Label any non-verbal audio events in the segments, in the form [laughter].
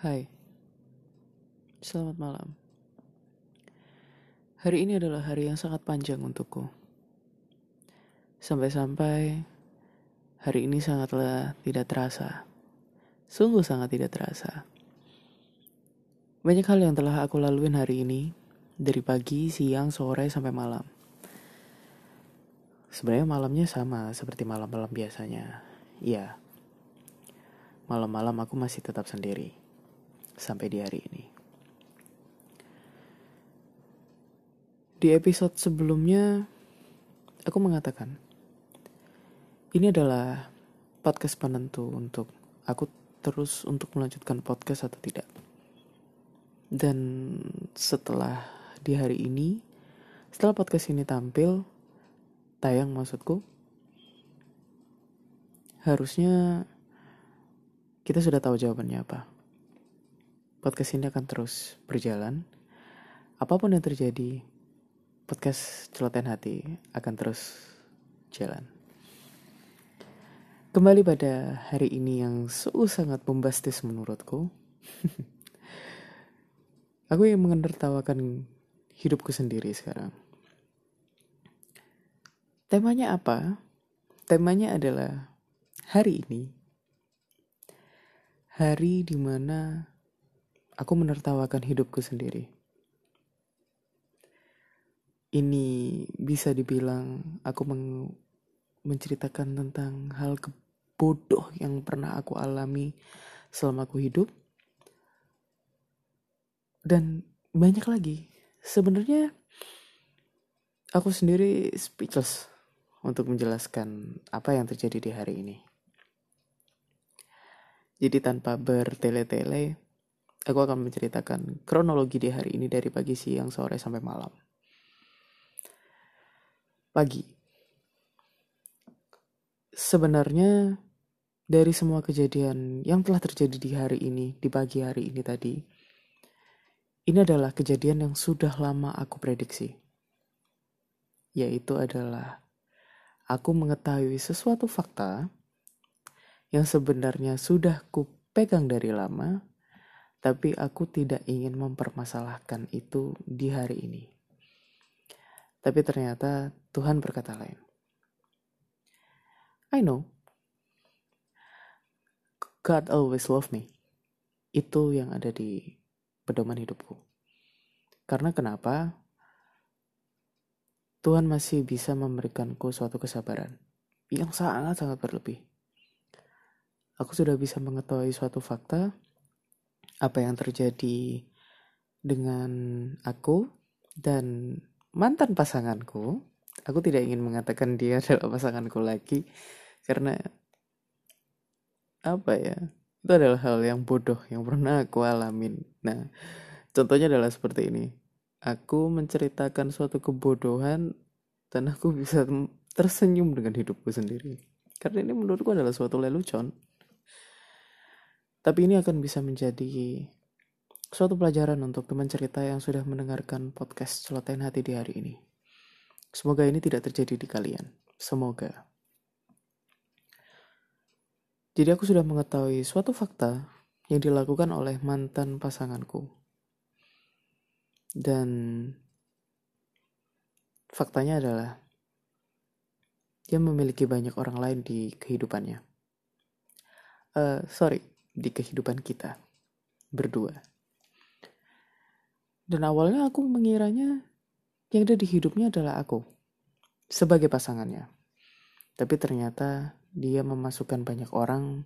Hai, selamat malam. Hari ini adalah hari yang sangat panjang untukku. Sampai-sampai hari ini sangatlah tidak terasa. Sungguh sangat tidak terasa. Banyak hal yang telah aku laluin hari ini, dari pagi, siang, sore, sampai malam. Sebenarnya malamnya sama seperti malam-malam biasanya. Iya, malam-malam aku masih tetap sendiri sampai di hari ini. Di episode sebelumnya, aku mengatakan, ini adalah podcast penentu untuk aku terus untuk melanjutkan podcast atau tidak. Dan setelah di hari ini, setelah podcast ini tampil, tayang maksudku, harusnya kita sudah tahu jawabannya apa. Podcast ini akan terus berjalan. Apa pun yang terjadi, podcast celotehan hati akan terus jalan. Kembali pada hari ini yang sungguh sangat bombastis menurutku. [laughs] Aku yang mengendertawakan hidupku sendiri sekarang. Temanya apa? Temanya adalah hari ini. Hari di mana aku menertawakan hidupku sendiri. Ini bisa dibilang aku meng menceritakan tentang hal kebodoh yang pernah aku alami selama aku hidup. Dan banyak lagi. Sebenarnya aku sendiri speechless untuk menjelaskan apa yang terjadi di hari ini. Jadi tanpa bertele-tele, aku akan menceritakan kronologi di hari ini dari pagi, siang, sore, sampai malam. Pagi. Sebenarnya dari semua kejadian yang telah terjadi di hari ini, di pagi hari ini tadi, ini adalah kejadian yang sudah lama aku prediksi. Yaitu adalah aku mengetahui sesuatu fakta yang sebenarnya sudah kupegang dari lama, tapi aku tidak ingin mempermasalahkan itu di hari ini. Tapi ternyata Tuhan berkata lain. I know. God always love me. Itu yang ada di pedoman hidupku. Karena kenapa? Tuhan masih bisa memberikanku suatu kesabaran yang sangat-sangat berlebih. Aku sudah bisa mengetahui suatu fakta apa yang terjadi dengan aku dan mantan pasanganku. Aku tidak ingin mengatakan dia [laughs] adalah pasanganku lagi karena apa ya? Itu adalah hal yang bodoh yang pernah aku alamin. Nah, contohnya adalah seperti ini. Aku menceritakan suatu kebodohan dan aku bisa [laughs] tersenyum dengan hidupku sendiri. Karena ini menurutku adalah suatu lelucon. Tapi ini akan bisa menjadi suatu pelajaran untuk teman cerita yang sudah mendengarkan podcast celotehan hati di hari ini. Semoga ini tidak terjadi di kalian. Semoga. Jadi aku sudah mengetahui suatu fakta yang dilakukan oleh mantan pasanganku. Dan faktanya adalah dia memiliki banyak orang lain di kehidupannya. Uh, sorry, di kehidupan kita berdua. Dan awalnya aku mengiranya yang ada di hidupnya adalah aku sebagai pasangannya. Tapi ternyata dia memasukkan banyak orang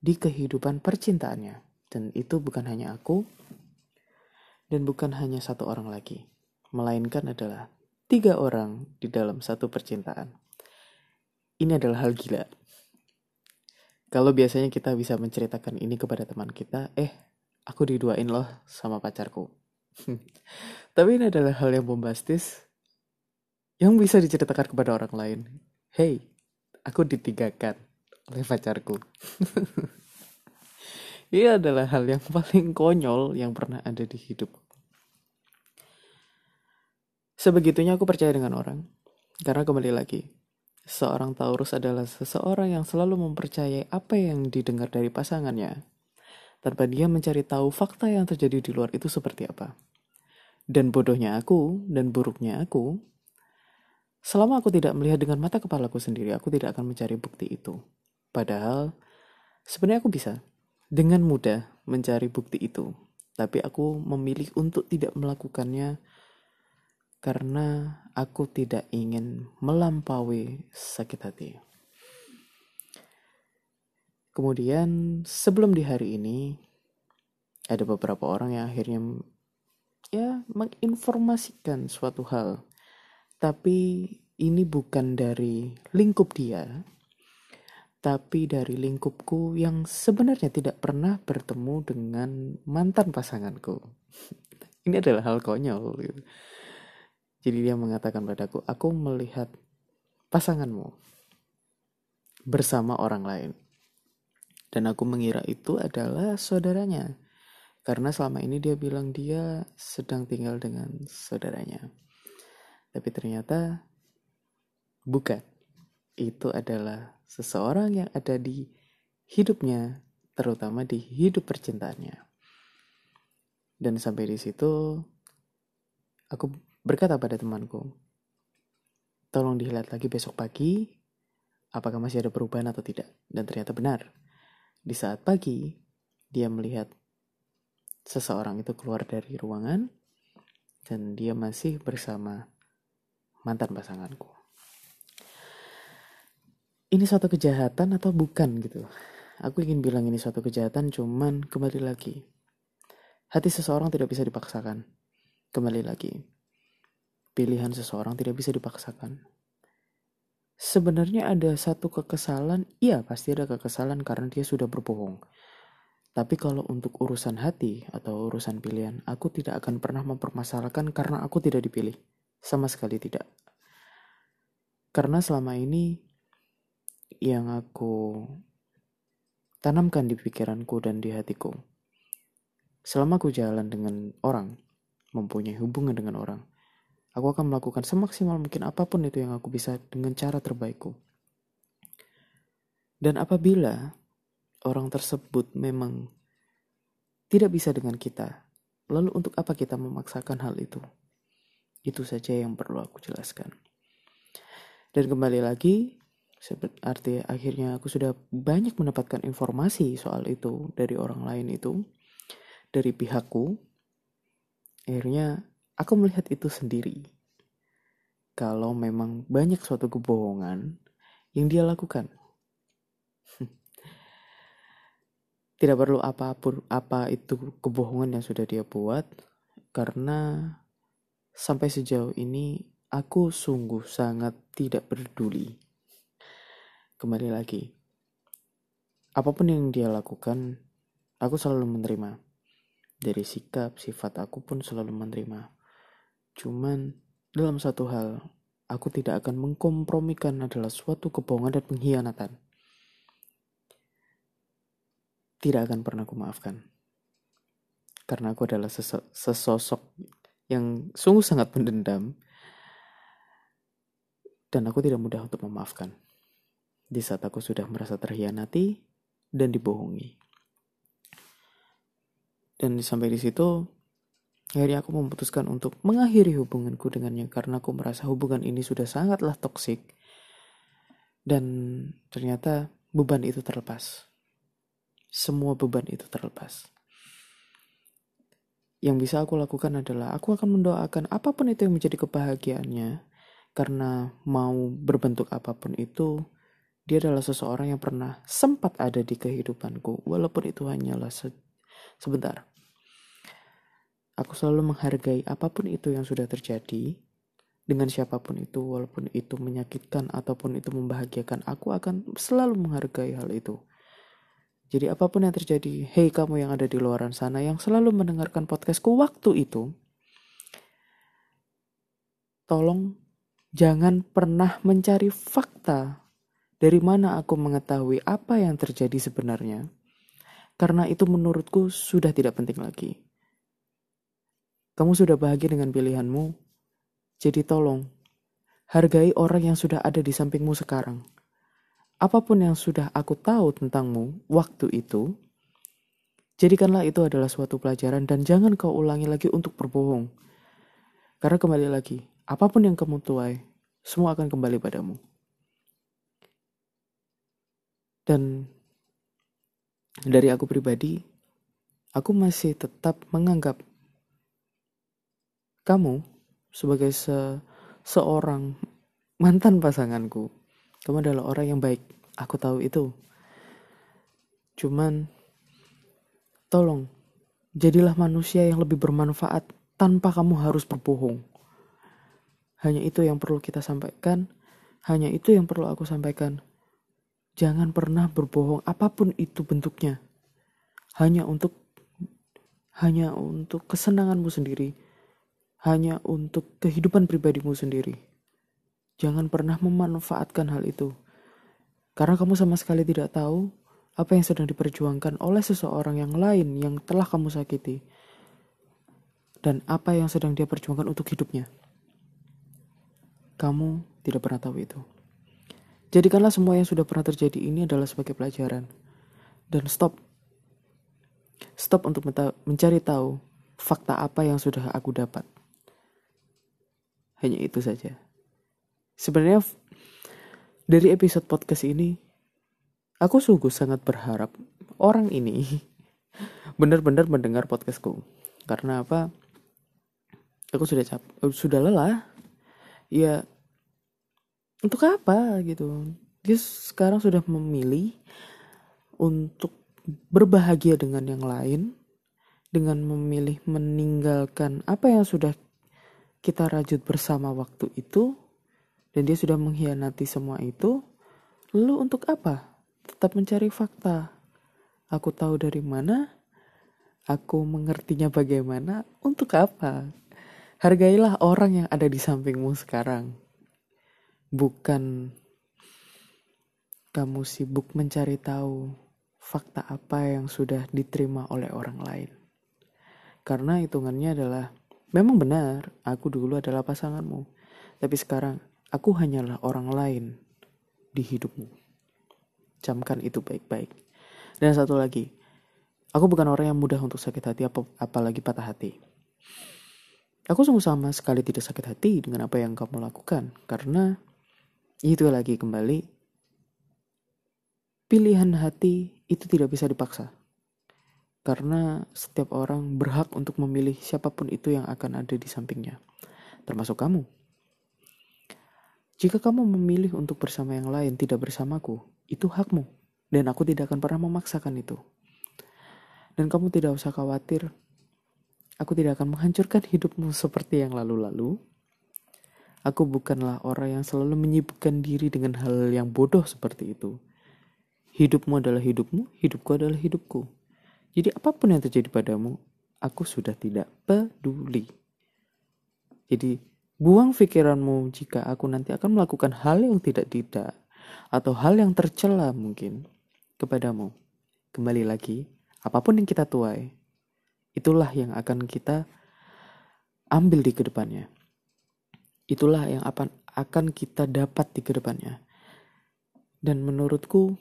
di kehidupan percintaannya. Dan itu bukan hanya aku dan bukan hanya satu orang lagi. Melainkan adalah tiga orang di dalam satu percintaan. Ini adalah hal gila. Kalau biasanya kita bisa menceritakan ini kepada teman kita, eh, aku diduain loh sama pacarku. [laughs] Tapi ini adalah hal yang bombastis yang bisa diceritakan kepada orang lain. Hey, aku ditigakan oleh pacarku. [laughs] Ini adalah hal yang paling konyol yang pernah ada di hidup. Sebegitunya aku percaya dengan orang. Karena kembali lagi, Seorang Taurus adalah seseorang yang selalu mempercayai apa yang didengar dari pasangannya. tanpa dia mencari tahu fakta yang terjadi di luar itu seperti apa. Dan bodohnya aku dan buruknya aku, selama aku tidak melihat dengan mata kepalaku sendiri, aku tidak akan mencari bukti itu. Padahal sebenarnya aku bisa dengan mudah mencari bukti itu, tapi aku memilih untuk tidak melakukannya karena aku tidak ingin melampaui sakit hati. Kemudian sebelum di hari ini ada beberapa orang yang akhirnya ya menginformasikan suatu hal. Tapi ini bukan dari lingkup dia, tapi dari lingkupku yang sebenarnya tidak pernah bertemu dengan mantan pasanganku. [laughs] ini adalah hal konyol. Gitu. Jadi dia mengatakan padaku, aku melihat pasanganmu bersama orang lain. Dan aku mengira itu adalah saudaranya. Karena selama ini dia bilang dia sedang tinggal dengan saudaranya. Tapi ternyata bukan. Itu adalah seseorang yang ada di hidupnya, terutama di hidup percintaannya. Dan sampai di situ aku berkata pada temanku, tolong dilihat lagi besok pagi apakah masih ada perubahan atau tidak. Dan ternyata benar. Di saat pagi, dia melihat seseorang itu keluar dari ruangan dan dia masih bersama mantan pasanganku. Ini suatu kejahatan atau bukan gitu? Aku ingin bilang ini suatu kejahatan cuman kembali lagi. Hati seseorang tidak bisa dipaksakan. Kembali lagi. Pilihan seseorang tidak bisa dipaksakan Sebenarnya ada satu kekesalan, iya pasti ada kekesalan karena dia sudah berbohong. Tapi kalau untuk urusan hati atau urusan pilihan, aku tidak akan pernah mempermasalahkan karena aku tidak dipilih. Sama sekali tidak. Karena selama ini yang aku tanamkan di pikiranku dan di hatiku. Selama aku jalan dengan orang, mempunyai hubungan dengan orang, Aku akan melakukan semaksimal mungkin apa pun itu yang aku bisa dengan cara terbaikku. Dan apabila orang tersebut memang tidak bisa dengan kita, lalu untuk apa kita memaksakan hal itu? Itu saja yang perlu aku jelaskan. Dan kembali lagi, arti akhirnya aku sudah banyak mendapatkan informasi soal itu dari orang lain itu, dari pihakku. Akhirnya Aku melihat itu sendiri. Kalau memang banyak suatu kebohongan yang dia lakukan. [laughs] Tidak perlu apa pun apa itu kebohongan yang sudah dia buat karena sampai sejauh ini aku sungguh sangat tidak peduli. Kembali lagi. Apa pun yang dia lakukan, aku selalu menerima. Dari sikap, sifat aku pun selalu menerima. Cuman dalam satu hal, aku tidak akan mengkompromikan adalah suatu kebohongan dan pengkhianatan. Tidak akan pernah aku maafkan. Karena aku adalah sesosok yang sungguh sangat pendendam. Dan aku tidak mudah untuk memaafkan. Di saat aku sudah merasa terhianati dan dibohongi. Dan sampai di situ Akhirnya aku memutuskan untuk mengakhiri hubunganku dengannya karena aku merasa hubungan ini sudah sangatlah toksik. Dan ternyata beban itu terlepas. Semua beban itu terlepas. Yang bisa aku lakukan adalah aku akan mendoakan apa pun itu yang menjadi kebahagiaannya. Karena mau berbentuk apa pun itu, dia adalah seseorang yang pernah sempat ada di kehidupanku. Walaupun itu hanyalah se sebentar. Aku selalu menghargai apa pun itu yang sudah terjadi dengan siapa pun itu, walaupun itu menyakitkan ataupun itu membahagiakan, aku akan selalu menghargai hal itu. Jadi apa pun yang terjadi, hei kamu yang ada di luaran sana yang selalu mendengarkan podcastku waktu itu, tolong jangan pernah mencari fakta dari mana aku mengetahui apa yang terjadi sebenarnya. Karena itu menurutku sudah tidak penting lagi. Kamu sudah bahagia dengan pilihanmu, jadi tolong hargai orang yang sudah ada di sampingmu sekarang. Apa pun yang sudah aku tahu tentangmu waktu itu, Jadikanlah itu adalah suatu pelajaran dan jangan kau ulangi lagi untuk berbohong. Karena kembali lagi, apa pun yang kamu tuai, semua akan kembali padamu. Dan dari aku pribadi, aku masih tetap menganggap kamu sebagai se seorang mantan pasanganku. Kamu adalah orang yang baik. Aku tahu itu. Cuman tolong jadilah manusia yang lebih bermanfaat tanpa kamu harus berbohong. Hanya itu yang perlu kita sampaikan. Hanya itu yang perlu aku sampaikan. Jangan pernah berbohong apa pun itu bentuknya. Hanya untuk hanya untuk kesenanganmu sendiri hanya untuk kehidupan pribadimu sendiri. Jangan pernah memanfaatkan hal itu. Karena kamu sama sekali tidak tahu apa yang sedang diperjuangkan oleh seseorang yang lain yang telah kamu sakiti. Dan apa yang sedang dia perjuangkan untuk hidupnya. Kamu tidak pernah tahu itu. Jadikanlah semua yang sudah pernah terjadi ini adalah sebagai pelajaran. Dan stop. Stop untuk mencari tahu fakta apa yang sudah aku dapat. Hanya itu saja. Sebenarnya dari episode podcast ini, aku sungguh sangat berharap orang ini [laughs] benar-benar mendengar podcastku. Karena apa? Aku sudah cap, sudah lelah. Ya, untuk apa gitu? Dia sekarang sudah memilih untuk berbahagia dengan yang lain, dengan memilih meninggalkan apa yang sudah kita rajut bersama waktu itu dan dia sudah mengkhianati semua itu, lalu untuk apa? Tetap mencari fakta. Aku tahu dari mana, aku mengertinya bagaimana, untuk apa? Hargailah orang yang ada di sampingmu sekarang. Bukan kamu sibuk mencari tahu fakta apa yang sudah diterima oleh orang lain. Karena hitungannya adalah Memang benar, aku dulu adalah pasanganmu. Tapi sekarang, aku hanyalah orang lain di hidupmu. Camkan itu baik-baik. Dan satu lagi, aku bukan orang yang mudah untuk sakit hati, ap apalagi patah hati. Aku sungguh sama sekali tidak sakit hati dengan apa yang kamu lakukan. Karena itu lagi kembali, pilihan hati itu tidak bisa dipaksa. Karena setiap orang berhak untuk memilih siapa pun itu yang akan ada di sampingnya, termasuk kamu. Jika kamu memilih untuk bersama yang lain, tidak bersamaku, itu hakmu, dan aku tidak akan pernah memaksakan itu. Dan kamu tidak usah khawatir, aku tidak akan menghancurkan hidupmu seperti yang lalu-lalu. Aku bukanlah orang yang selalu menyibukkan diri dengan hal yang bodoh seperti itu. Hidupmu adalah hidupmu, hidupku adalah hidupku. Jadi apa pun yang terjadi padamu, aku sudah tidak peduli. Jadi buang pikiranmu jika aku nanti akan melakukan hal yang tidak-tidak atau hal yang tercela mungkin kepadamu. Kembali lagi, apa pun yang kita tuai, itulah yang akan kita ambil di ke depannya. Itulah yang akan kita dapat di ke depannya. Dan menurutku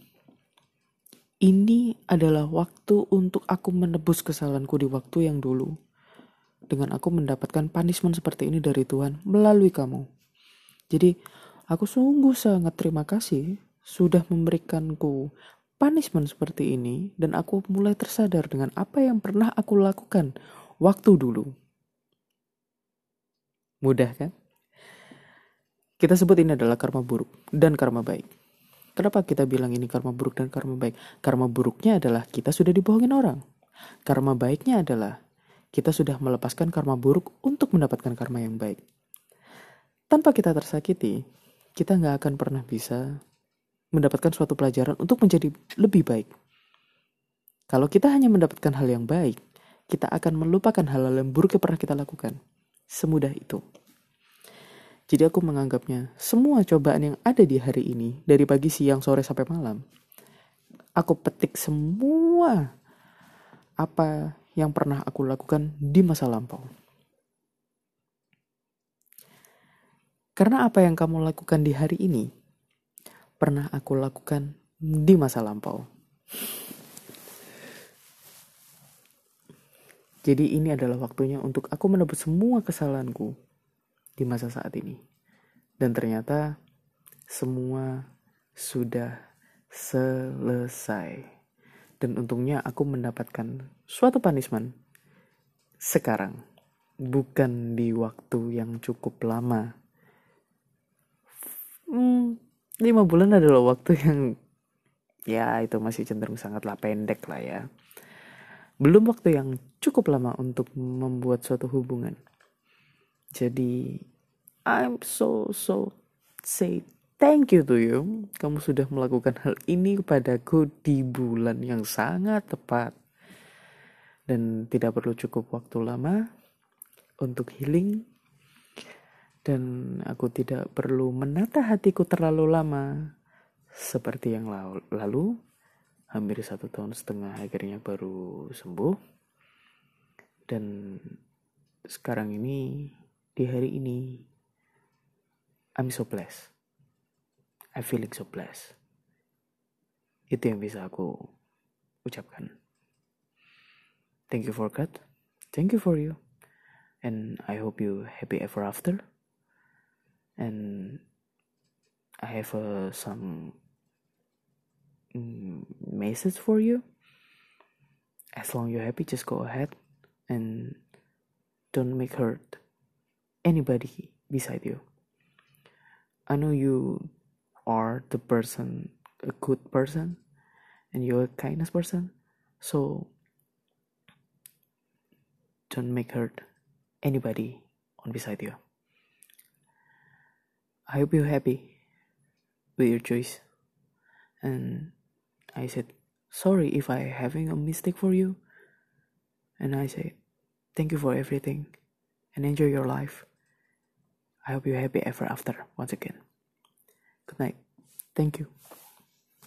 ini adalah waktu untuk aku menebus kesalahanku di waktu yang dulu. Dengan aku mendapatkan punishment seperti ini dari Tuhan melalui kamu. Jadi, aku sungguh sangat terima kasih sudah memberikanku punishment seperti ini dan aku mulai tersadar dengan apa yang pernah aku lakukan waktu dulu. Mudah kan? Kita sebut ini adalah karma buruk dan karma baik. Kenapa kita bilang ini karma buruk dan karma baik? Karma buruknya adalah kita sudah dibohongin orang. Karma baiknya adalah kita sudah melepaskan karma buruk untuk mendapatkan karma yang baik. Tanpa kita tersakiti, kita nggak akan pernah bisa mendapatkan suatu pelajaran untuk menjadi lebih baik. Kalau kita hanya mendapatkan hal yang baik, kita akan melupakan hal-hal yang buruk yang pernah kita lakukan. Semudah itu. Jadi aku menganggapnya semua cobaan yang ada di hari ini dari pagi, siang, sore sampai malam. Aku petik semua apa yang pernah aku lakukan di masa lampau. Karena apa yang kamu lakukan di hari ini pernah aku lakukan di masa lampau. Jadi ini adalah waktunya untuk aku menebus semua kesalahanku di masa saat ini. Dan ternyata semua sudah selesai. Dan untungnya aku mendapatkan suatu punishment sekarang. Bukan di waktu yang cukup lama. Hmm, lima bulan adalah waktu yang ya itu masih cenderung sangatlah pendek lah ya belum waktu yang cukup lama untuk membuat suatu hubungan. Jadi, I'm so so say thank you to you. Kamu sudah melakukan hal ini kepadaku di bulan yang sangat tepat. Dan tidak perlu cukup waktu lama untuk healing. Dan aku tidak perlu menata hatiku terlalu lama seperti yang lalu hampir satu tahun setengah akhirnya baru sembuh dan sekarang ini di hari ini I'm so blessed. I feeling so blessed. Itu yang bisa aku ucapkan. Thank you for God. Thank you for you. And I hope you happy ever after. And I have uh, some Mm, message for you. As long you're happy just go ahead and don't make hurt anybody beside you i know you are the person a good person and you're a kindness person so don't make hurt anybody on beside you i hope you're happy with your choice and I said, Sorry if I having a mistake for you. And I say, Thank you for everything and enjoy your life. I hope you're happy ever after once again. Good night. Thank you.